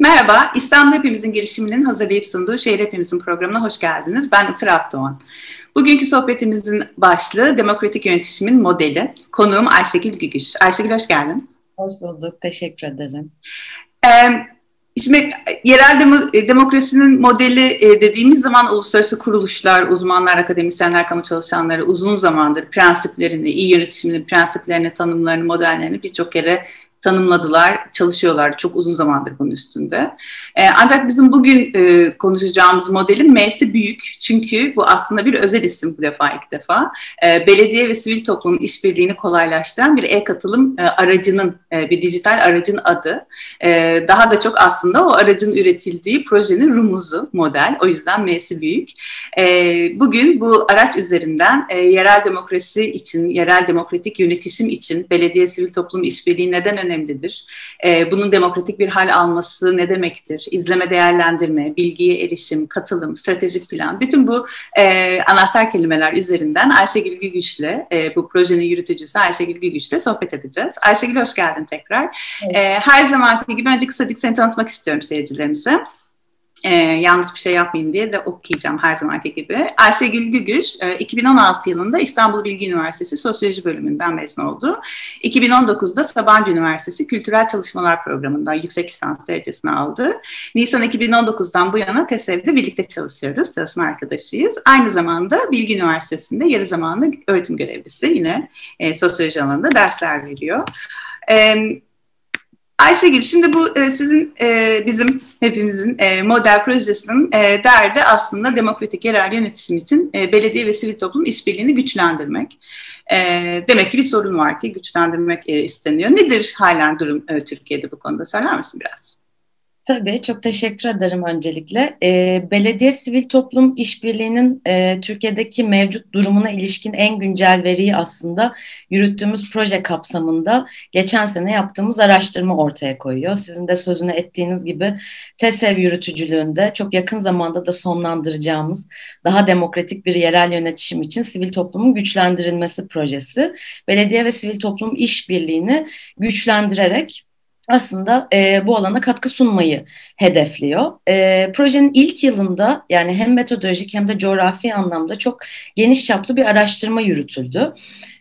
Merhaba, İstanbul Hepimizin girişiminin hazırlayıp sunduğu Şehir Hepimizin programına hoş geldiniz. Ben Itır Akdoğan. Bugünkü sohbetimizin başlığı Demokratik Yönetişimin Modeli. Konuğum Ayşegül Gügüş. Ayşegül hoş geldin. Hoş bulduk, teşekkür ederim. Ee, şimdi yerel demo, demokrasinin modeli e, dediğimiz zaman uluslararası kuruluşlar, uzmanlar, akademisyenler, kamu çalışanları uzun zamandır prensiplerini, iyi yönetişimin prensiplerini, tanımlarını, modellerini birçok kere tanımladılar, çalışıyorlar çok uzun zamandır bunun üstünde. E, ancak bizim bugün e, konuşacağımız modelin M'si büyük çünkü bu aslında bir özel isim bu defa ilk defa. E, belediye ve sivil toplumun işbirliğini kolaylaştıran bir e-katılım e, aracının, e, bir dijital aracın adı. E, daha da çok aslında o aracın üretildiği projenin rumuzu, model. O yüzden M'si büyük. E, bugün bu araç üzerinden e, yerel demokrasi için, yerel demokratik yönetişim için belediye sivil toplum işbirliği neden önemli önemlidir. E, bunun demokratik bir hal alması ne demektir? İzleme, değerlendirme, bilgiye erişim, katılım, stratejik plan. Bütün bu e, anahtar kelimeler üzerinden Ayşegül Gügüş'le, e, bu projenin yürütücüsü Ayşegül Gügüş'le sohbet edeceğiz. Ayşegül hoş geldin tekrar. Evet. E, her zamanki gibi önce kısacık seni tanıtmak istiyorum seyircilerimize. E, yanlış bir şey yapmayayım diye de okuyacağım her zamanki gibi. Ayşegül Gügüş, e, 2016 yılında İstanbul Bilgi Üniversitesi Sosyoloji bölümünden mezun oldu. 2019'da Sabancı Üniversitesi Kültürel Çalışmalar Programı'ndan yüksek lisans derecesini aldı. Nisan 2019'dan bu yana TESEV'de birlikte çalışıyoruz, çalışma arkadaşıyız. Aynı zamanda Bilgi Üniversitesi'nde yarı zamanlı öğretim görevlisi yine e, sosyoloji alanında dersler veriyor. E, Ayşegül, şimdi bu e, sizin e, bizim hepimizin e, model projesinin e, derdi aslında demokratik yerel yönetişim için belediye ve sivil toplum işbirliğini güçlendirmek. Demek ki bir sorun var ki güçlendirmek isteniyor. Nedir halen durum Türkiye'de bu konuda söyler misin biraz? Tabii çok teşekkür ederim öncelikle. E, Belediye Sivil Toplum İşbirliği'nin e, Türkiye'deki mevcut durumuna ilişkin en güncel veriyi aslında yürüttüğümüz proje kapsamında geçen sene yaptığımız araştırma ortaya koyuyor. Sizin de sözünü ettiğiniz gibi TESEV yürütücülüğünde çok yakın zamanda da sonlandıracağımız daha demokratik bir yerel yönetişim için sivil toplumun güçlendirilmesi projesi. Belediye ve sivil toplum işbirliğini güçlendirerek aslında e, bu alana katkı sunmayı hedefliyor. E, projenin ilk yılında yani hem metodolojik hem de coğrafi anlamda çok geniş çaplı bir araştırma yürütüldü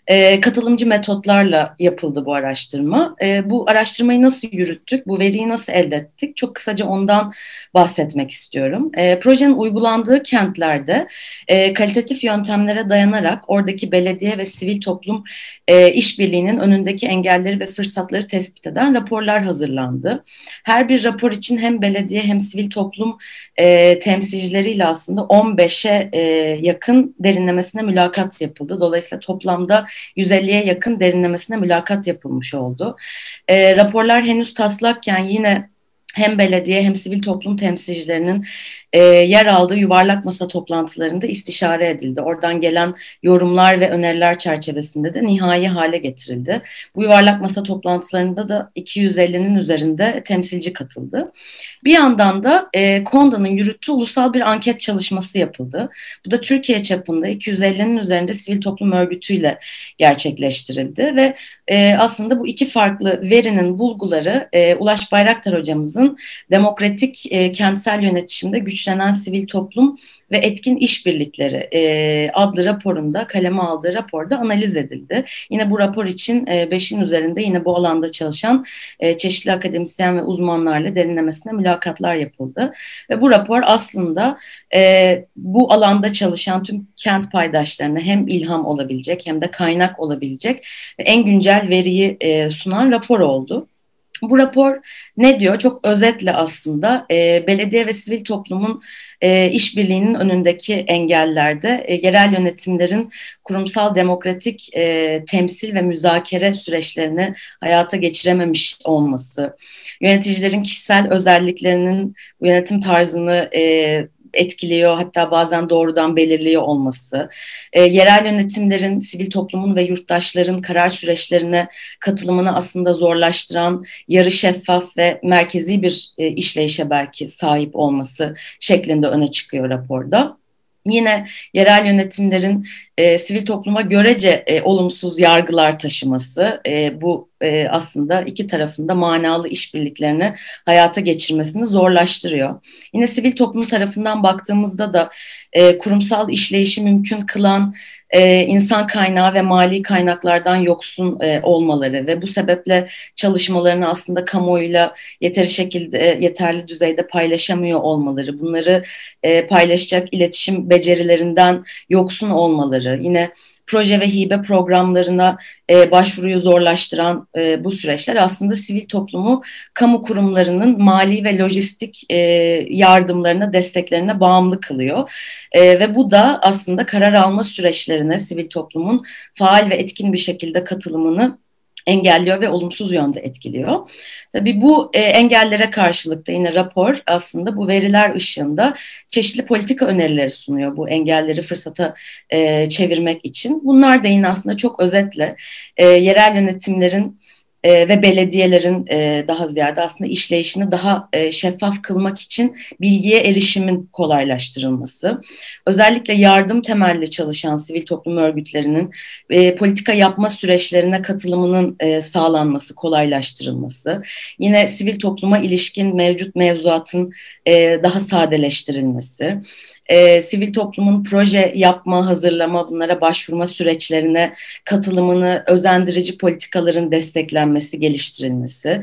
e, katılımcı metotlarla yapıldı bu araştırma. E, bu araştırmayı nasıl yürüttük, bu veriyi nasıl elde ettik? Çok kısaca ondan bahsetmek istiyorum. E, projenin uygulandığı kentlerde e, kalitatif yöntemlere dayanarak oradaki belediye ve sivil toplum e, işbirliğinin önündeki engelleri ve fırsatları tespit eden raporlar hazırlandı. Her bir rapor için hem belediye hem sivil toplum e, temsilcileriyle aslında 15'e e, yakın derinlemesine mülakat yapıldı. Dolayısıyla toplamda 150'ye yakın derinlemesine mülakat yapılmış oldu. E, raporlar henüz taslakken yine hem belediye hem sivil toplum temsilcilerinin e, yer aldığı yuvarlak masa toplantılarında istişare edildi. Oradan gelen yorumlar ve öneriler çerçevesinde de nihai hale getirildi. Bu yuvarlak masa toplantılarında da 250'nin üzerinde temsilci katıldı. Bir yandan da e, KONDA'nın yürüttüğü ulusal bir anket çalışması yapıldı. Bu da Türkiye çapında 250'nin üzerinde sivil toplum örgütüyle gerçekleştirildi ve e, aslında bu iki farklı verinin bulguları e, Ulaş Bayraktar hocamızın demokratik e, kentsel yönetimde güç güçlenen sivil toplum ve etkin işbirlikleri e, adlı raporunda kaleme aldığı raporda analiz edildi. Yine bu rapor için e, beşin üzerinde yine bu alanda çalışan e, çeşitli akademisyen ve uzmanlarla derinlemesine mülakatlar yapıldı. Ve bu rapor aslında e, bu alanda çalışan tüm kent paydaşlarına hem ilham olabilecek hem de kaynak olabilecek en güncel veriyi e, sunan rapor oldu. Bu rapor ne diyor? Çok özetle aslında e, belediye ve sivil toplumun e, işbirliğinin önündeki engellerde e, yerel yönetimlerin kurumsal demokratik e, temsil ve müzakere süreçlerini hayata geçirememiş olması, yöneticilerin kişisel özelliklerinin yönetim tarzını e, etkiliyor hatta bazen doğrudan belirliyor olması, e, yerel yönetimlerin, sivil toplumun ve yurttaşların karar süreçlerine katılımını aslında zorlaştıran yarı şeffaf ve merkezi bir e, işleyişe belki sahip olması şeklinde öne çıkıyor raporda. Yine yerel yönetimlerin e, sivil topluma görece e, olumsuz yargılar taşıması e, bu e, aslında iki tarafında manalı işbirliklerini hayata geçirmesini zorlaştırıyor. Yine sivil toplum tarafından baktığımızda da e, kurumsal işleyişi mümkün kılan e, insan kaynağı ve mali kaynaklardan yoksun e, olmaları ve bu sebeple çalışmalarını aslında kamuoyuyla yeteri şekilde yeterli düzeyde paylaşamıyor olmaları, bunları e, paylaşacak iletişim becerilerinden yoksun olmaları, yine proje ve hibe programlarına e, başvuruyu zorlaştıran e, bu süreçler aslında sivil toplumu kamu kurumlarının mali ve lojistik e, yardımlarına, desteklerine bağımlı kılıyor. E, ve bu da aslında karar alma süreçlerine sivil toplumun faal ve etkin bir şekilde katılımını engelliyor ve olumsuz yönde etkiliyor. Tabii bu e, engellere karşılık da yine rapor aslında bu veriler ışığında çeşitli politika önerileri sunuyor bu engelleri fırsata e, çevirmek için. Bunlar da yine aslında çok özetle e, yerel yönetimlerin e, ve belediyelerin e, daha ziyade aslında işleyişini daha e, şeffaf kılmak için bilgiye erişimin kolaylaştırılması, özellikle yardım temelli çalışan sivil toplum örgütlerinin e, politika yapma süreçlerine katılımının e, sağlanması, kolaylaştırılması, yine sivil topluma ilişkin mevcut mevzuatın e, daha sadeleştirilmesi, e, sivil toplumun proje yapma, hazırlama, bunlara başvurma süreçlerine katılımını özendirici politikaların desteklenmesi, geliştirilmesi,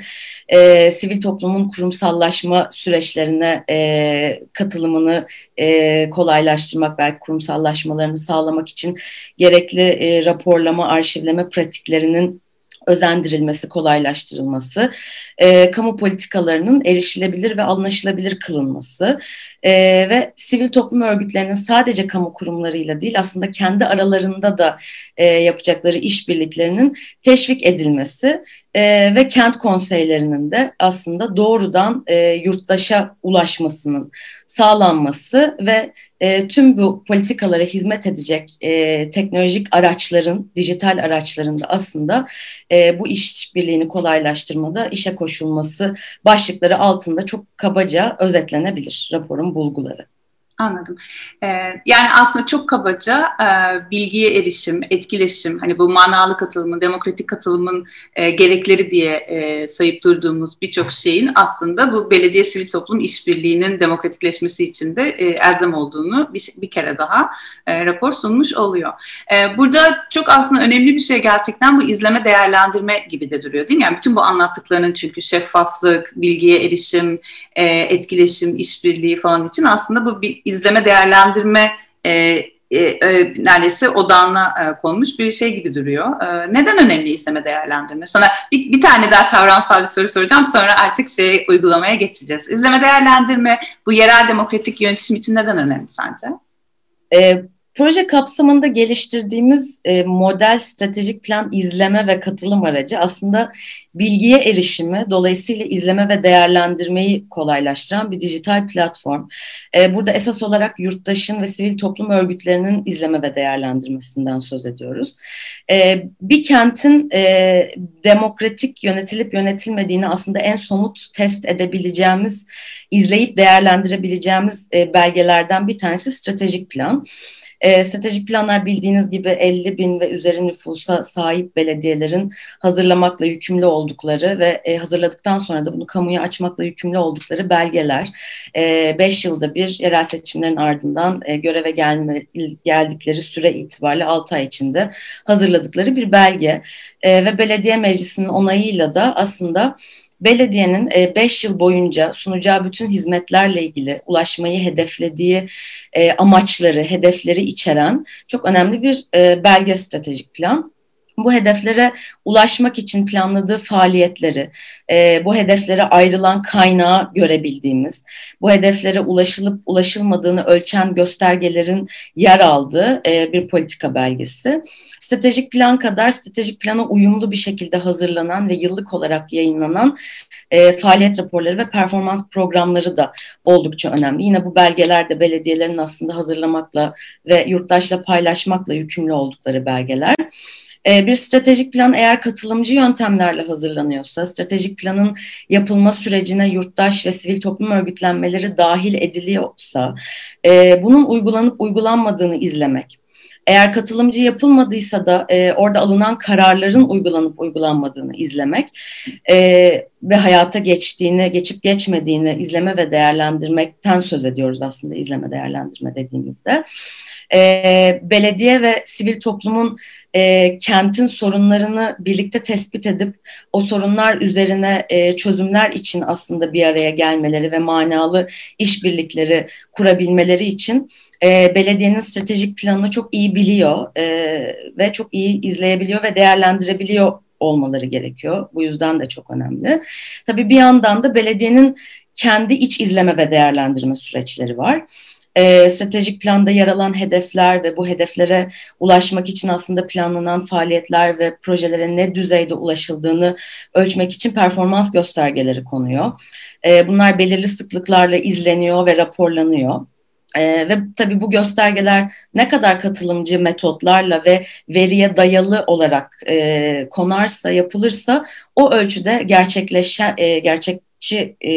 e, sivil toplumun kurumsallaşma süreçlerine e, katılımını e, kolaylaştırmak, belki kurumsallaşmalarını sağlamak için gerekli e, raporlama, arşivleme pratiklerinin özendirilmesi, kolaylaştırılması, e, kamu politikalarının erişilebilir ve anlaşılabilir kılınması e, ve sivil toplum örgütlerinin sadece kamu kurumlarıyla değil aslında kendi aralarında da e, yapacakları işbirliklerinin teşvik edilmesi e, ve kent konseylerinin de aslında doğrudan e, yurttaşa ulaşmasının sağlanması ve e, tüm bu politikalara hizmet edecek e, teknolojik araçların, dijital araçların da aslında e, bu işbirliğini kolaylaştırmada işe koşulması başlıkları altında çok kabaca özetlenebilir raporun bulguları. Anladım. Ee, yani aslında çok kabaca e, bilgiye erişim, etkileşim, hani bu manalı katılımın, demokratik katılımın e, gerekleri diye e, sayıp durduğumuz birçok şeyin aslında bu belediye sivil toplum işbirliğinin demokratikleşmesi için de e, elzem olduğunu bir, bir kere daha e, rapor sunmuş oluyor. E, burada çok aslında önemli bir şey gerçekten bu izleme değerlendirme gibi de duruyor değil mi? Yani bütün bu anlattıklarının çünkü şeffaflık, bilgiye erişim, e, etkileşim, işbirliği falan için aslında bu bir izleme değerlendirme e, e, e, neredeyse odağına e, konmuş bir şey gibi duruyor. E, neden önemli izleme değerlendirme? Sana bir, bir tane daha kavramsal bir soru soracağım sonra artık şey uygulamaya geçeceğiz. İzleme değerlendirme bu yerel demokratik yönetim için neden önemli sence? E, Proje kapsamında geliştirdiğimiz e, model stratejik plan izleme ve katılım aracı aslında bilgiye erişimi, dolayısıyla izleme ve değerlendirmeyi kolaylaştıran bir dijital platform. E, burada esas olarak yurttaşın ve sivil toplum örgütlerinin izleme ve değerlendirmesinden söz ediyoruz. E, bir kentin e, demokratik yönetilip yönetilmediğini aslında en somut test edebileceğimiz, izleyip değerlendirebileceğimiz e, belgelerden bir tanesi stratejik plan. E, stratejik planlar bildiğiniz gibi 50 bin ve üzeri nüfusa sahip belediyelerin hazırlamakla yükümlü oldukları ve e, hazırladıktan sonra da bunu kamuya açmakla yükümlü oldukları belgeler. 5 e, yılda bir yerel seçimlerin ardından e, göreve gelme, geldikleri süre itibariyle 6 ay içinde hazırladıkları bir belge. E, ve belediye meclisinin onayıyla da aslında belediyenin 5 e, yıl boyunca sunacağı bütün hizmetlerle ilgili ulaşmayı hedeflediği e, amaçları, hedefleri içeren çok önemli bir e, belge stratejik plan bu hedeflere ulaşmak için planladığı faaliyetleri, e, bu hedeflere ayrılan kaynağı görebildiğimiz, bu hedeflere ulaşılıp ulaşılmadığını ölçen göstergelerin yer aldığı e, bir politika belgesi. Stratejik plan kadar stratejik plana uyumlu bir şekilde hazırlanan ve yıllık olarak yayınlanan e, faaliyet raporları ve performans programları da oldukça önemli. Yine bu belgeler de belediyelerin aslında hazırlamakla ve yurttaşla paylaşmakla yükümlü oldukları belgeler. E, bir stratejik plan eğer katılımcı yöntemlerle hazırlanıyorsa, stratejik planın yapılma sürecine yurttaş ve sivil toplum örgütlenmeleri dahil ediliyorsa, e, bunun uygulanıp uygulanmadığını izlemek, eğer katılımcı yapılmadıysa da e, orada alınan kararların uygulanıp uygulanmadığını izlemek e, ve hayata geçtiğini, geçip geçmediğini izleme ve değerlendirmekten söz ediyoruz aslında izleme değerlendirme dediğimizde. E, belediye ve sivil toplumun e, kentin sorunlarını birlikte tespit edip o sorunlar üzerine e, çözümler için aslında bir araya gelmeleri ve manalı işbirlikleri kurabilmeleri için e, belediyenin stratejik planını çok iyi biliyor e, ve çok iyi izleyebiliyor ve değerlendirebiliyor olmaları gerekiyor. Bu yüzden de çok önemli. Tabii bir yandan da belediyenin kendi iç izleme ve değerlendirme süreçleri var. E, stratejik planda yer alan hedefler ve bu hedeflere ulaşmak için aslında planlanan faaliyetler ve projelere ne düzeyde ulaşıldığını ölçmek için performans göstergeleri konuyor. E, bunlar belirli sıklıklarla izleniyor ve raporlanıyor. Ee, ve tabii bu göstergeler ne kadar katılımcı metotlarla ve veriye dayalı olarak e, konarsa, yapılırsa o ölçüde gerçekleşen, e, gerçekçi e,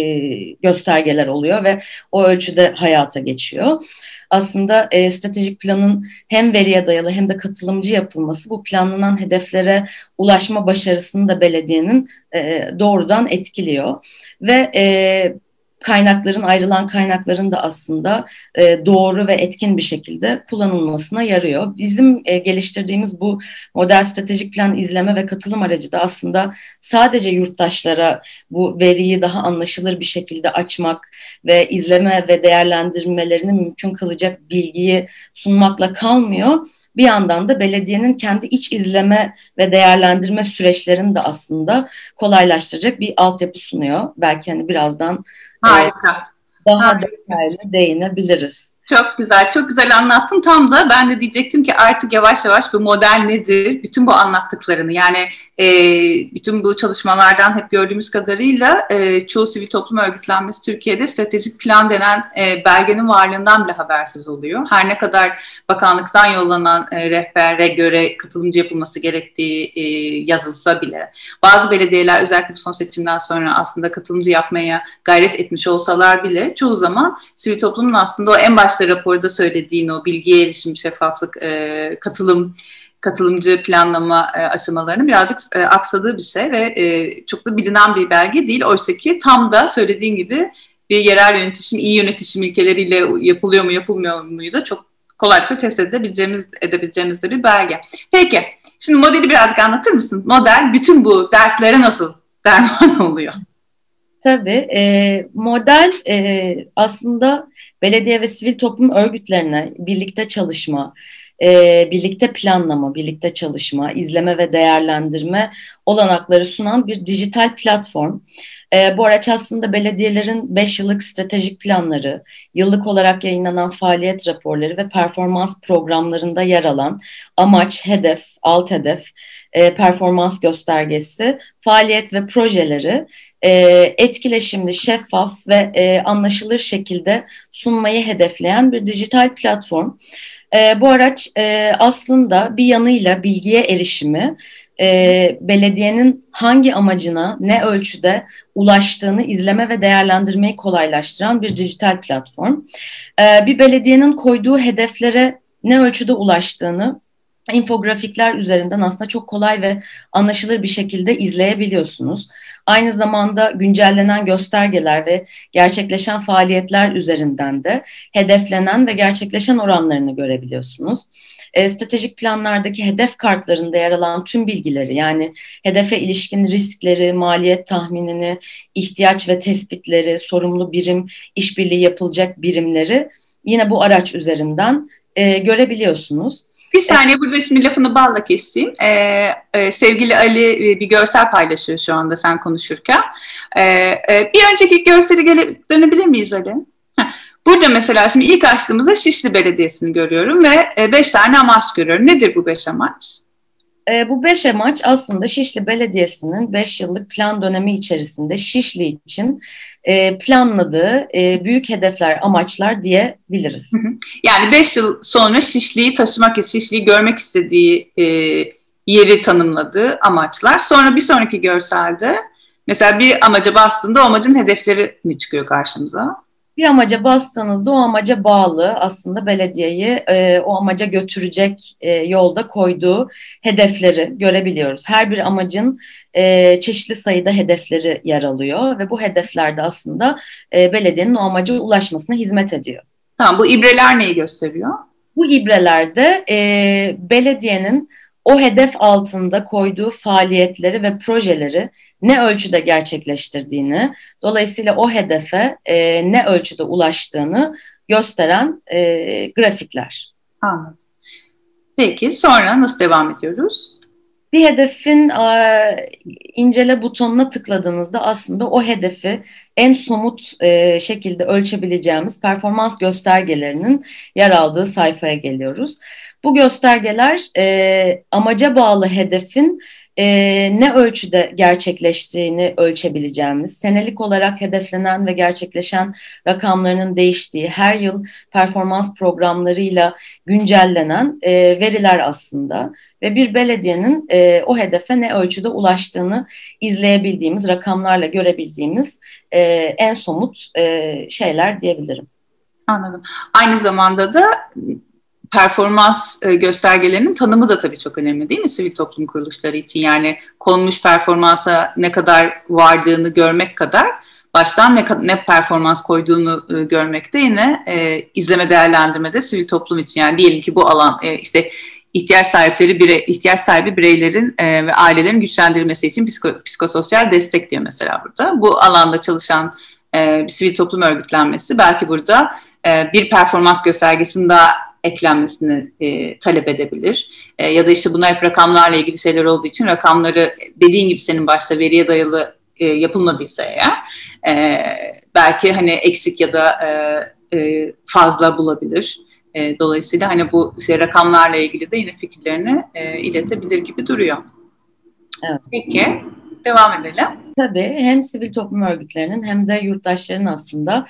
göstergeler oluyor ve o ölçüde hayata geçiyor. Aslında e, stratejik planın hem veriye dayalı hem de katılımcı yapılması bu planlanan hedeflere ulaşma başarısını da belediyenin e, doğrudan etkiliyor. Ve e, kaynakların ayrılan kaynakların da aslında e, doğru ve etkin bir şekilde kullanılmasına yarıyor. Bizim e, geliştirdiğimiz bu model stratejik plan izleme ve katılım aracı da aslında sadece yurttaşlara bu veriyi daha anlaşılır bir şekilde açmak ve izleme ve değerlendirmelerini mümkün kılacak bilgiyi sunmakla kalmıyor bir yandan da belediyenin kendi iç izleme ve değerlendirme süreçlerini de aslında kolaylaştıracak bir altyapı sunuyor. Belki hani birazdan Harika. daha Harika. detaylı değinebiliriz. Çok güzel, çok güzel anlattın. Tam da ben de diyecektim ki artık yavaş yavaş bu model nedir? Bütün bu anlattıklarını yani e, bütün bu çalışmalardan hep gördüğümüz kadarıyla e, çoğu sivil toplum örgütlenmesi Türkiye'de stratejik plan denen e, belgenin varlığından bile habersiz oluyor. Her ne kadar bakanlıktan yollanan e, rehbere göre katılımcı yapılması gerektiği e, yazılsa bile bazı belediyeler özellikle bu son seçimden sonra aslında katılımcı yapmaya gayret etmiş olsalar bile çoğu zaman sivil toplumun aslında o en baş başta raporda söylediğin o bilgiye erişim, şeffaflık, e, katılım, katılımcı planlama e, aşamalarının birazcık e, aksadığı bir şey ve e, çok da bilinen bir belge değil. Oysa ki tam da söylediğin gibi bir yerel yönetişim, iyi yönetişim ilkeleriyle yapılıyor mu yapılmıyor mu da çok kolaylıkla test edebileceğimiz, edebileceğimiz de bir belge. Peki, şimdi modeli birazcık anlatır mısın? Model bütün bu dertlere nasıl derman oluyor? Tabii, e, model e, aslında belediye ve sivil toplum örgütlerine birlikte çalışma, e, birlikte planlama, birlikte çalışma, izleme ve değerlendirme olanakları sunan bir dijital platform. E, bu araç aslında belediyelerin 5 yıllık stratejik planları, yıllık olarak yayınlanan faaliyet raporları ve performans programlarında yer alan amaç, hedef, alt hedef, e, performans göstergesi, faaliyet ve projeleri e, etkileşimli, şeffaf ve e, anlaşılır şekilde sunmayı hedefleyen bir dijital platform. E, bu araç e, aslında bir yanıyla bilgiye erişimi, e, belediyenin hangi amacına ne ölçüde ulaştığını izleme ve değerlendirmeyi kolaylaştıran bir dijital platform. E, bir belediyenin koyduğu hedeflere ne ölçüde ulaştığını infografikler üzerinden aslında çok kolay ve anlaşılır bir şekilde izleyebiliyorsunuz. Aynı zamanda güncellenen göstergeler ve gerçekleşen faaliyetler üzerinden de hedeflenen ve gerçekleşen oranlarını görebiliyorsunuz. E, stratejik planlardaki hedef kartlarında yer alan tüm bilgileri yani hedefe ilişkin riskleri, maliyet tahminini, ihtiyaç ve tespitleri, sorumlu birim, işbirliği yapılacak birimleri yine bu araç üzerinden e, görebiliyorsunuz. Bir saniye burada şimdi lafını balla keseyim. Ee, e, sevgili Ali e, bir görsel paylaşıyor şu anda sen konuşurken. Ee, e, bir önceki görseli gele, dönebilir miyiz Ali? Burada mesela şimdi ilk açtığımızda Şişli Belediyesi'ni görüyorum ve e, beş tane amaç görüyorum. Nedir bu beş amaç? E, bu beş amaç aslında Şişli Belediyesi'nin beş yıllık plan dönemi içerisinde Şişli için e, planladığı e, büyük hedefler, amaçlar diyebiliriz. Yani beş yıl sonra Şişli'yi taşımak, Şişli'yi görmek istediği e, yeri tanımladığı amaçlar. Sonra bir sonraki görselde mesela bir amaca bastığında o amacın hedefleri mi çıkıyor karşımıza? Bir amaca bastığınızda o amaca bağlı aslında belediyeyi e, o amaca götürecek e, yolda koyduğu hedefleri görebiliyoruz. Her bir amacın e, çeşitli sayıda hedefleri yer alıyor ve bu hedeflerde aslında e, belediyenin o amaca ulaşmasına hizmet ediyor. Tamam bu ibreler neyi gösteriyor? Bu ibrelerde e, belediyenin o hedef altında koyduğu faaliyetleri ve projeleri ne ölçüde gerçekleştirdiğini, dolayısıyla o hedefe e, ne ölçüde ulaştığını gösteren e, grafikler. Anladım. Peki sonra nasıl devam ediyoruz? Bir hedefin e, incele butonuna tıkladığınızda aslında o hedefi en somut e, şekilde ölçebileceğimiz performans göstergelerinin yer aldığı sayfaya geliyoruz. Bu göstergeler e, amaca bağlı hedefin e, ne ölçüde gerçekleştiğini ölçebileceğimiz, senelik olarak hedeflenen ve gerçekleşen rakamlarının değiştiği, her yıl performans programlarıyla güncellenen e, veriler aslında ve bir belediyenin e, o hedefe ne ölçüde ulaştığını izleyebildiğimiz, rakamlarla görebildiğimiz e, en somut e, şeyler diyebilirim. Anladım. Aynı zamanda da performans e, göstergelerinin tanımı da tabii çok önemli değil mi sivil toplum kuruluşları için? Yani konmuş performansa ne kadar vardığını görmek kadar baştan ne, ne performans koyduğunu e, görmek de yine e, izleme değerlendirmede sivil toplum için. Yani diyelim ki bu alan e, işte ihtiyaç sahipleri bire, ihtiyaç sahibi bireylerin e, ve ailelerin güçlendirilmesi için psiko, psikososyal destek diyor mesela burada. Bu alanda çalışan e, sivil toplum örgütlenmesi belki burada e, bir performans göstergesini daha eklenmesini e, talep edebilir. E, ya da işte bunlar hep rakamlarla ilgili şeyler olduğu için rakamları dediğin gibi senin başta veriye dayalı e, yapılmadıysa eğer e, belki hani eksik ya da e, e, fazla bulabilir. E, dolayısıyla hani bu şey, rakamlarla ilgili de yine fikirlerini e, iletebilir gibi duruyor. Evet. Peki, devam edelim. Tabii hem sivil toplum örgütlerinin hem de yurttaşların aslında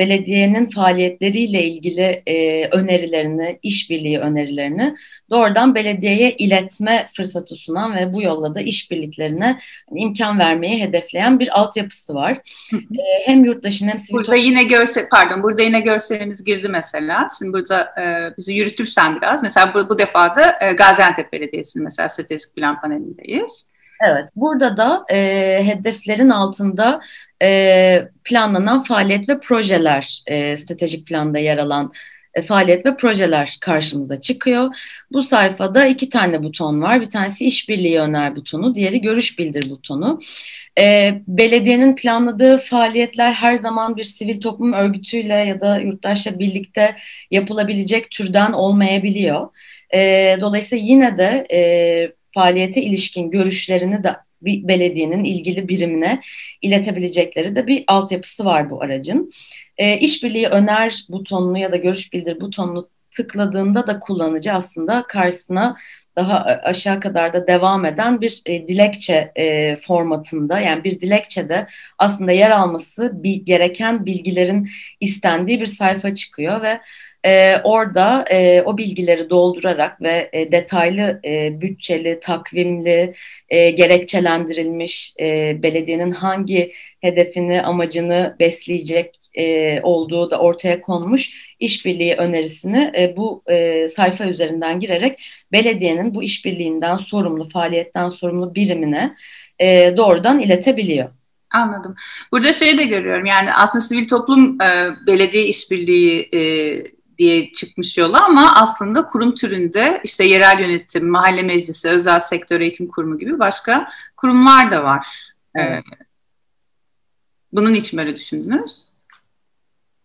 belediyenin faaliyetleriyle ilgili e, önerilerini, işbirliği önerilerini doğrudan belediyeye iletme fırsatı sunan ve bu yolla da işbirliklerine imkan vermeyi hedefleyen bir altyapısı var. e, hem yurttaşın hem sivil Burada yine görsel, pardon burada yine görselimiz girdi mesela. Şimdi burada e, bizi yürütürsen biraz. Mesela bu, bu defa da e, Gaziantep Belediyesi'nin mesela stratejik plan panelindeyiz. Evet, burada da e, hedeflerin altında e, planlanan faaliyet ve projeler, e, stratejik planda yer alan e, faaliyet ve projeler karşımıza çıkıyor. Bu sayfada iki tane buton var. Bir tanesi işbirliği öner butonu, diğeri görüş bildir butonu. E, belediyenin planladığı faaliyetler her zaman bir sivil toplum örgütüyle ya da yurttaşla birlikte yapılabilecek türden olmayabiliyor. E, dolayısıyla yine de e, faaliyete ilişkin görüşlerini de bir belediyenin ilgili birimine iletebilecekleri de bir altyapısı var bu aracın. E, işbirliği öner butonunu ya da görüş bildir butonunu tıkladığında da kullanıcı aslında karşısına daha aşağı kadar da devam eden bir e, dilekçe e, formatında yani bir dilekçede aslında yer alması bir, gereken bilgilerin istendiği bir sayfa çıkıyor ve e, orada e, o bilgileri doldurarak ve e, detaylı e, bütçeli, takvimli, e, gerekçelendirilmiş e, belediyenin hangi hedefini, amacını besleyecek e, olduğu da ortaya konmuş işbirliği önerisini e, bu e, sayfa üzerinden girerek belediyenin bu işbirliğinden sorumlu, faaliyetten sorumlu birimine e, doğrudan iletebiliyor. Anladım. Burada şey de görüyorum yani aslında sivil toplum e, belediye işbirliği e, diye çıkmış yola ama aslında kurum türünde işte yerel yönetim, mahalle meclisi, özel sektör eğitim kurumu gibi başka kurumlar da var. Evet. Ee, bunun için böyle düşündünüz?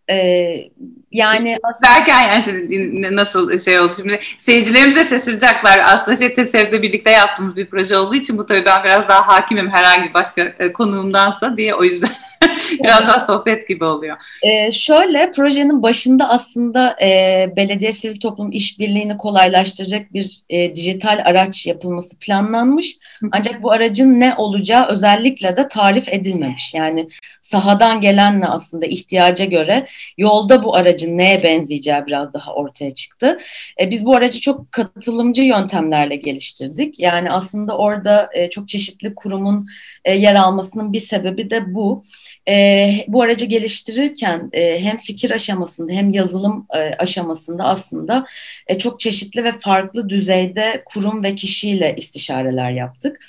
Ee, yani derken yani nasıl şey oldu şimdi seyircilerimize şaşıracaklar aslında şey TESEV'de birlikte yaptığımız bir proje olduğu için bu tabii ben biraz daha hakimim herhangi başka e, konuğumdansa diye o yüzden Biraz daha sohbet gibi oluyor. Ee, şöyle projenin başında aslında e, belediye sivil toplum işbirliğini kolaylaştıracak bir e, dijital araç yapılması planlanmış. Ancak bu aracın ne olacağı özellikle de tarif edilmemiş. Yani sahadan gelenle aslında ihtiyaca göre yolda bu aracın neye benzeyeceği biraz daha ortaya çıktı. E, biz bu aracı çok katılımcı yöntemlerle geliştirdik. Yani aslında orada e, çok çeşitli kurumun e, yer almasının bir sebebi de bu. E, bu aracı geliştirirken e, hem fikir aşamasında hem yazılım e, aşamasında aslında e, çok çeşitli ve farklı düzeyde kurum ve kişiyle istişareler yaptık.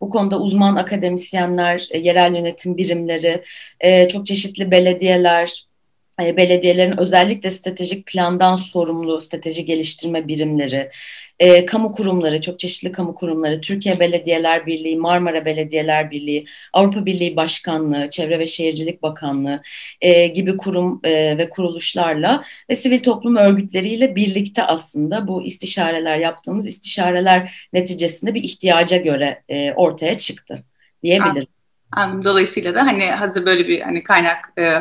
Bu konuda uzman akademisyenler, e, yerel yönetim birimleri, e, çok çeşitli belediyeler, belediyelerin özellikle stratejik plandan sorumlu strateji geliştirme birimleri, e, kamu kurumları, çok çeşitli kamu kurumları, Türkiye Belediyeler Birliği, Marmara Belediyeler Birliği, Avrupa Birliği Başkanlığı, Çevre ve Şehircilik Bakanlığı e, gibi kurum e, ve kuruluşlarla ve sivil toplum örgütleriyle birlikte aslında bu istişareler yaptığımız istişareler neticesinde bir ihtiyaca göre e, ortaya çıktı diyebilirim. Dolayısıyla da hani hazır böyle bir hani kaynak e,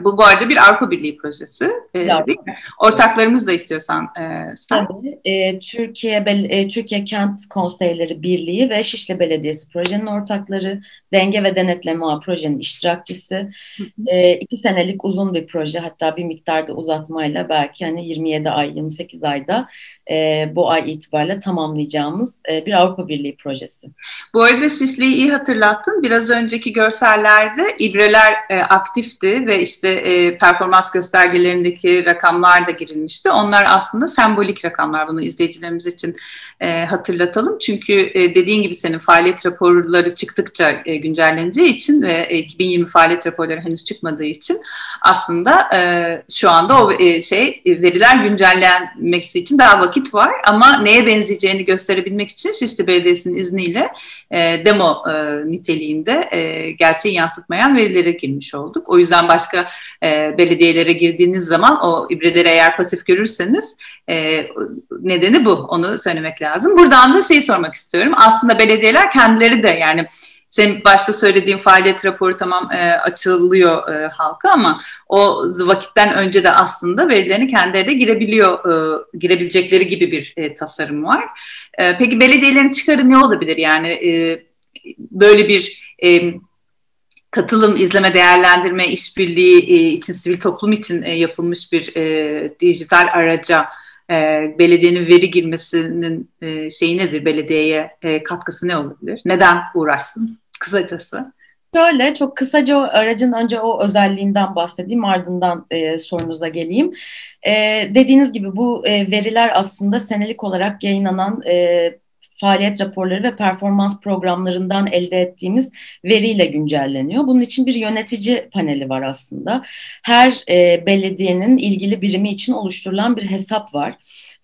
bu bu arada bir Avrupa Birliği projesi e, değil mi? Ortaklarımız da istiyorsan e, sen. Tabii. E, Türkiye e, Türkiye Kent Konseyleri Birliği ve Şişli Belediyesi projenin ortakları, Denge ve Denetleme Ağı projenin iştirakçısı. E, iki senelik uzun bir proje hatta bir miktarda uzatmayla belki hani 27 ay 28 ayda e, bu ay itibariyle tamamlayacağımız e, bir Avrupa Birliği projesi. Bu arada Şişli'yi iyi hatırlattın. Biraz önceki görsellerde ibreler e, aktifti ve işte e, performans göstergelerindeki rakamlar da girilmişti. Onlar aslında sembolik rakamlar. Bunu izleyicilerimiz için e, hatırlatalım. Çünkü e, dediğin gibi senin faaliyet raporları çıktıkça e, güncelleneceği için ve e, 2020 faaliyet raporları henüz çıkmadığı için aslında e, şu anda o e, şey veriler güncellenmesi için daha vakit var ama neye benzeyeceğini gösterebilmek için Şişli Belediyesi'nin izniyle e, demo e, niteliğinde e, gerçeği yansıtmayan verilere girmiş olduk. O yüzden başka e, belediyelere girdiğiniz zaman o ibreleri eğer pasif görürseniz e, nedeni bu. Onu söylemek lazım. Buradan da şey sormak istiyorum. Aslında belediyeler kendileri de yani senin başta söylediğin faaliyet raporu tamam e, açılıyor e, halka ama o vakitten önce de aslında verilerini kendileri de girebiliyor, e, girebilecekleri gibi bir e, tasarım var. E, peki belediyelerin çıkarı ne olabilir? Yani e, böyle bir e, katılım, izleme, değerlendirme, işbirliği e, için, sivil toplum için e, yapılmış bir e, dijital araca e, belediyenin veri girmesinin e, şeyi nedir? Belediyeye e, katkısı ne olabilir? Neden uğraşsın? Kısacası. Şöyle çok kısaca o aracın önce o özelliğinden bahsedeyim ardından e, sorunuza geleyim. E, dediğiniz gibi bu e, veriler aslında senelik olarak yayınlanan e, faaliyet raporları ve performans programlarından elde ettiğimiz veriyle güncelleniyor. Bunun için bir yönetici paneli var aslında. Her e, belediyenin ilgili birimi için oluşturulan bir hesap var.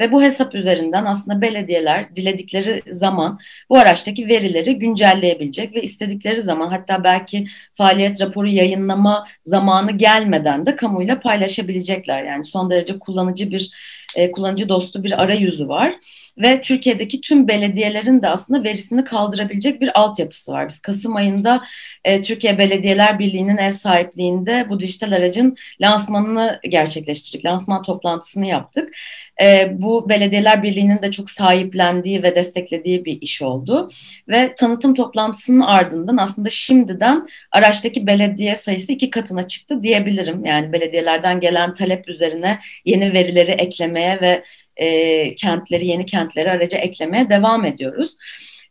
Ve bu hesap üzerinden aslında belediyeler diledikleri zaman bu araçtaki verileri güncelleyebilecek ve istedikleri zaman hatta belki faaliyet raporu yayınlama zamanı gelmeden de kamuyla paylaşabilecekler. Yani son derece kullanıcı bir e, kullanıcı dostu bir arayüzü var ve Türkiye'deki tüm belediyelerin de aslında verisini kaldırabilecek bir altyapısı var. Biz Kasım ayında e, Türkiye Belediyeler Birliği'nin ev sahipliğinde bu dijital aracın lansmanını gerçekleştirdik. Lansman toplantısını yaptık. E, bu Belediyeler Birliği'nin de çok sahiplendiği ve desteklediği bir iş oldu. Ve tanıtım toplantısının ardından aslında şimdiden araçtaki belediye sayısı iki katına çıktı diyebilirim. Yani belediyelerden gelen talep üzerine yeni verileri eklemeye ve e, kentleri, yeni kentleri araca eklemeye devam ediyoruz.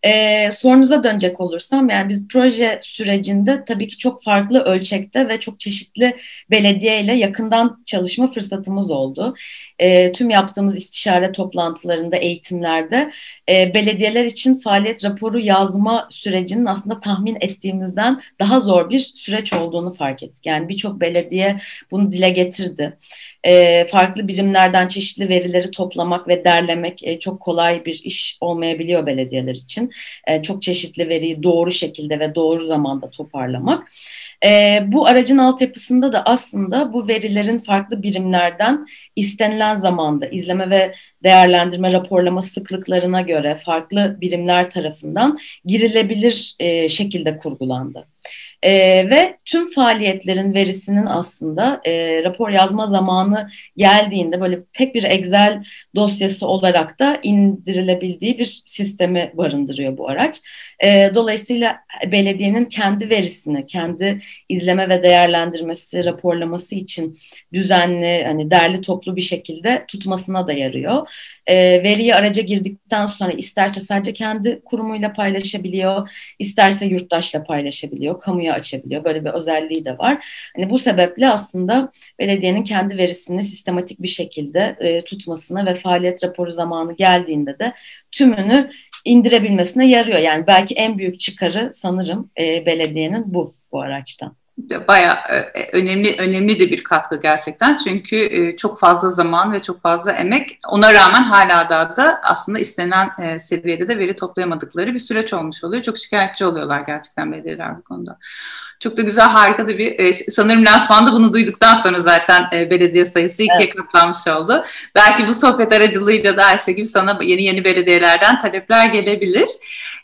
E, sorunuza dönecek olursam yani biz proje sürecinde tabii ki çok farklı ölçekte ve çok çeşitli belediye ile yakından çalışma fırsatımız oldu. E, tüm yaptığımız istişare toplantılarında, eğitimlerde e, belediyeler için faaliyet raporu yazma sürecinin aslında tahmin ettiğimizden daha zor bir süreç olduğunu fark ettik. Yani birçok belediye bunu dile getirdi e, farklı birimlerden çeşitli verileri toplamak ve derlemek e, çok kolay bir iş olmayabiliyor belediyeler için. E, çok çeşitli veriyi doğru şekilde ve doğru zamanda toparlamak. E, bu aracın altyapısında da aslında bu verilerin farklı birimlerden istenilen zamanda izleme ve değerlendirme raporlama sıklıklarına göre farklı birimler tarafından girilebilir e, şekilde kurgulandı. E, ve tüm faaliyetlerin verisinin aslında e, rapor yazma zamanı geldiğinde böyle tek bir Excel dosyası olarak da indirilebildiği bir sistemi barındırıyor bu araç. E, dolayısıyla belediyenin kendi verisini, kendi izleme ve değerlendirmesi, raporlaması için düzenli, hani derli toplu bir şekilde tutmasına da yarıyor. E, veriyi araca girdikten sonra isterse sadece kendi kurumuyla paylaşabiliyor, isterse yurttaşla paylaşabiliyor, kamuya açabiliyor. Böyle bir özelliği de var. Hani bu sebeple aslında belediyenin kendi verisini sistematik bir şekilde e, tutmasına ve faaliyet raporu zamanı geldiğinde de tümünü indirebilmesine yarıyor. Yani belki en büyük çıkarı sanırım e, belediyenin bu bu araçtan bayağı e, önemli önemli de bir katkı gerçekten. Çünkü e, çok fazla zaman ve çok fazla emek ona rağmen hala da da aslında istenen e, seviyede de veri toplayamadıkları bir süreç olmuş oluyor. Çok şikayetçi oluyorlar gerçekten belediyeler bu konuda. Çok da güzel, harika da bir e, sanırım lansmanda bunu duyduktan sonra zaten e, belediye sayısı ikiye evet. katlanmış oldu. Belki bu sohbet aracılığıyla da Ayşegül sana yeni yeni belediyelerden talepler gelebilir.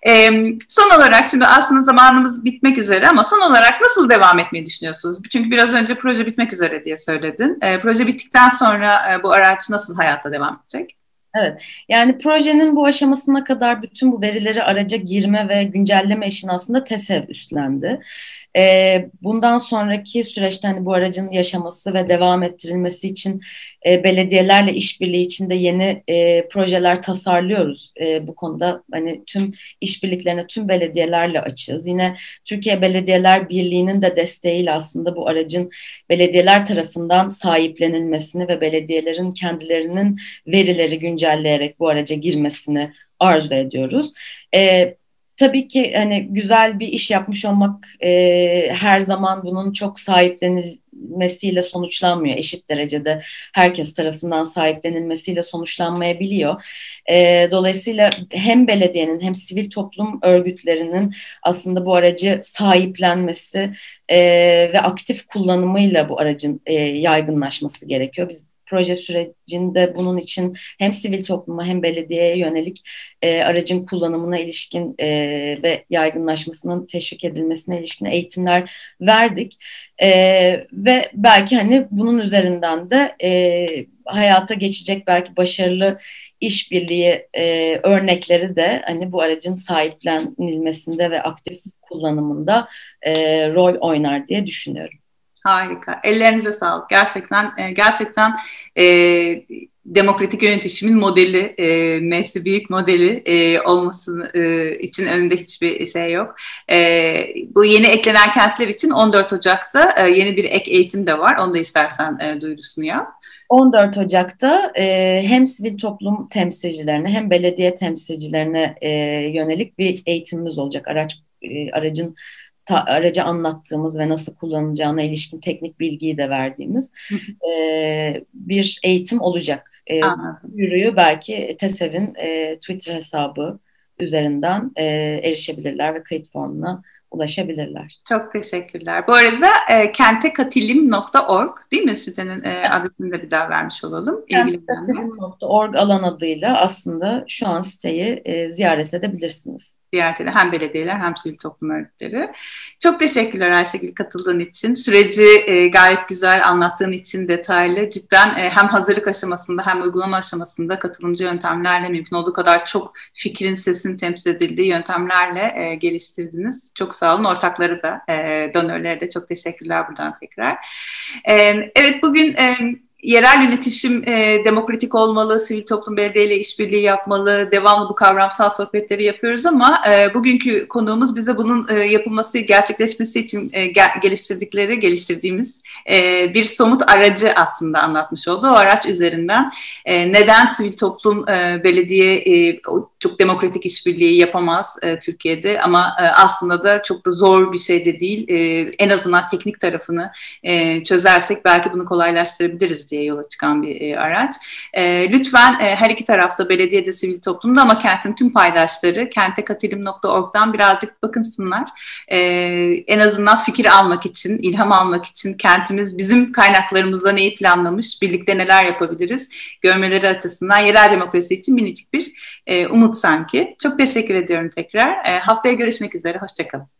E, son olarak şimdi aslında zamanımız bitmek üzere ama son olarak nasıl devam etmeyi düşünüyorsunuz? Çünkü biraz önce proje bitmek üzere diye söyledin. E, proje bittikten sonra e, bu araç nasıl hayatta devam edecek? Evet, yani projenin bu aşamasına kadar bütün bu verileri araca girme ve güncelleme işini aslında TESEV üstlendi. E, bundan sonraki süreçte hani bu aracın yaşaması ve devam ettirilmesi için e, belediyelerle işbirliği içinde yeni e, projeler tasarlıyoruz. E, bu konuda hani tüm işbirliklerine tüm belediyelerle açığız. Yine Türkiye Belediyeler Birliği'nin de desteğiyle aslında bu aracın belediyeler tarafından sahiplenilmesini ve belediyelerin kendilerinin verileri güncelleyerek bu araca girmesini arzu ediyoruz. E, tabii ki hani güzel bir iş yapmış olmak e, her zaman bunun çok sahiplenilmesiyle sonuçlanmıyor. Eşit derecede herkes tarafından sahiplenilmesiyle sonuçlanmayabiliyor. E, dolayısıyla hem belediyenin hem sivil toplum örgütlerinin aslında bu aracı sahiplenmesi e, ve aktif kullanımıyla bu aracın e, yaygınlaşması gerekiyor. Biz proje sürecinde bunun için hem sivil topluma hem belediyeye yönelik e, aracın kullanımına ilişkin e, ve yaygınlaşmasının teşvik edilmesine ilişkin eğitimler verdik. E, ve belki hani bunun üzerinden de e, hayata geçecek belki başarılı işbirliği e, örnekleri de hani bu aracın sahiplenilmesinde ve aktif kullanımında e, rol oynar diye düşünüyorum. Harika. Ellerinize sağlık. Gerçekten e, gerçekten e, demokratik yönetişimin modeli, e, Messi büyük modeli e, olması e, için önünde hiçbir şey yok. E, bu yeni eklenen kentler için 14 Ocak'ta e, yeni bir ek eğitim de var. Onu da istersen e, duyurusunu yap. 14 Ocak'ta e, hem sivil toplum temsilcilerine hem belediye temsilcilerine e, yönelik bir eğitimimiz olacak. Araç e, aracın ta, araca anlattığımız ve nasıl kullanılacağına ilişkin teknik bilgiyi de verdiğimiz e, bir eğitim olacak. E, yürüyü belki TESEV'in e, Twitter hesabı üzerinden e, erişebilirler ve kayıt formuna ulaşabilirler. Çok teşekkürler. Bu arada e, kentekatilim.org değil mi sitenin e, adresini de bir daha vermiş olalım. Kentekatilim.org alan adıyla aslında şu an siteyi e, ziyaret edebilirsiniz ziyaret eden hem belediyeler hem sivil toplum örgütleri. Çok teşekkürler Ayşegül katıldığın için. Süreci e, gayet güzel anlattığın için detaylı. Cidden e, hem hazırlık aşamasında hem uygulama aşamasında katılımcı yöntemlerle mümkün olduğu kadar çok fikrin sesin temsil edildiği yöntemlerle e, geliştirdiniz. Çok sağ olun. Ortakları da, e, donörlere de çok teşekkürler buradan tekrar. E, evet bugün... E, yerel yönetişim e, demokratik olmalı, sivil toplum belediyeyle işbirliği yapmalı, devamlı bu kavramsal sohbetleri yapıyoruz ama e, bugünkü konuğumuz bize bunun e, yapılması, gerçekleşmesi için e, geliştirdikleri, geliştirdiğimiz e, bir somut aracı aslında anlatmış oldu. O araç üzerinden e, neden sivil toplum e, belediye e, çok demokratik işbirliği yapamaz e, Türkiye'de ama e, aslında da çok da zor bir şey de değil. E, en azından teknik tarafını e, çözersek belki bunu kolaylaştırabiliriz diye yola çıkan bir e, araç. E, lütfen e, her iki tarafta belediyede, sivil toplumda ama kentin tüm paydaşları kentekatilim.org'dan birazcık bakınsınlar. E, en azından fikir almak için, ilham almak için kentimiz bizim kaynaklarımızla neyi planlamış, birlikte neler yapabiliriz görmeleri açısından yerel demokrasi için minicik bir e, umut sanki. Çok teşekkür ediyorum tekrar. E, haftaya görüşmek üzere, hoşçakalın.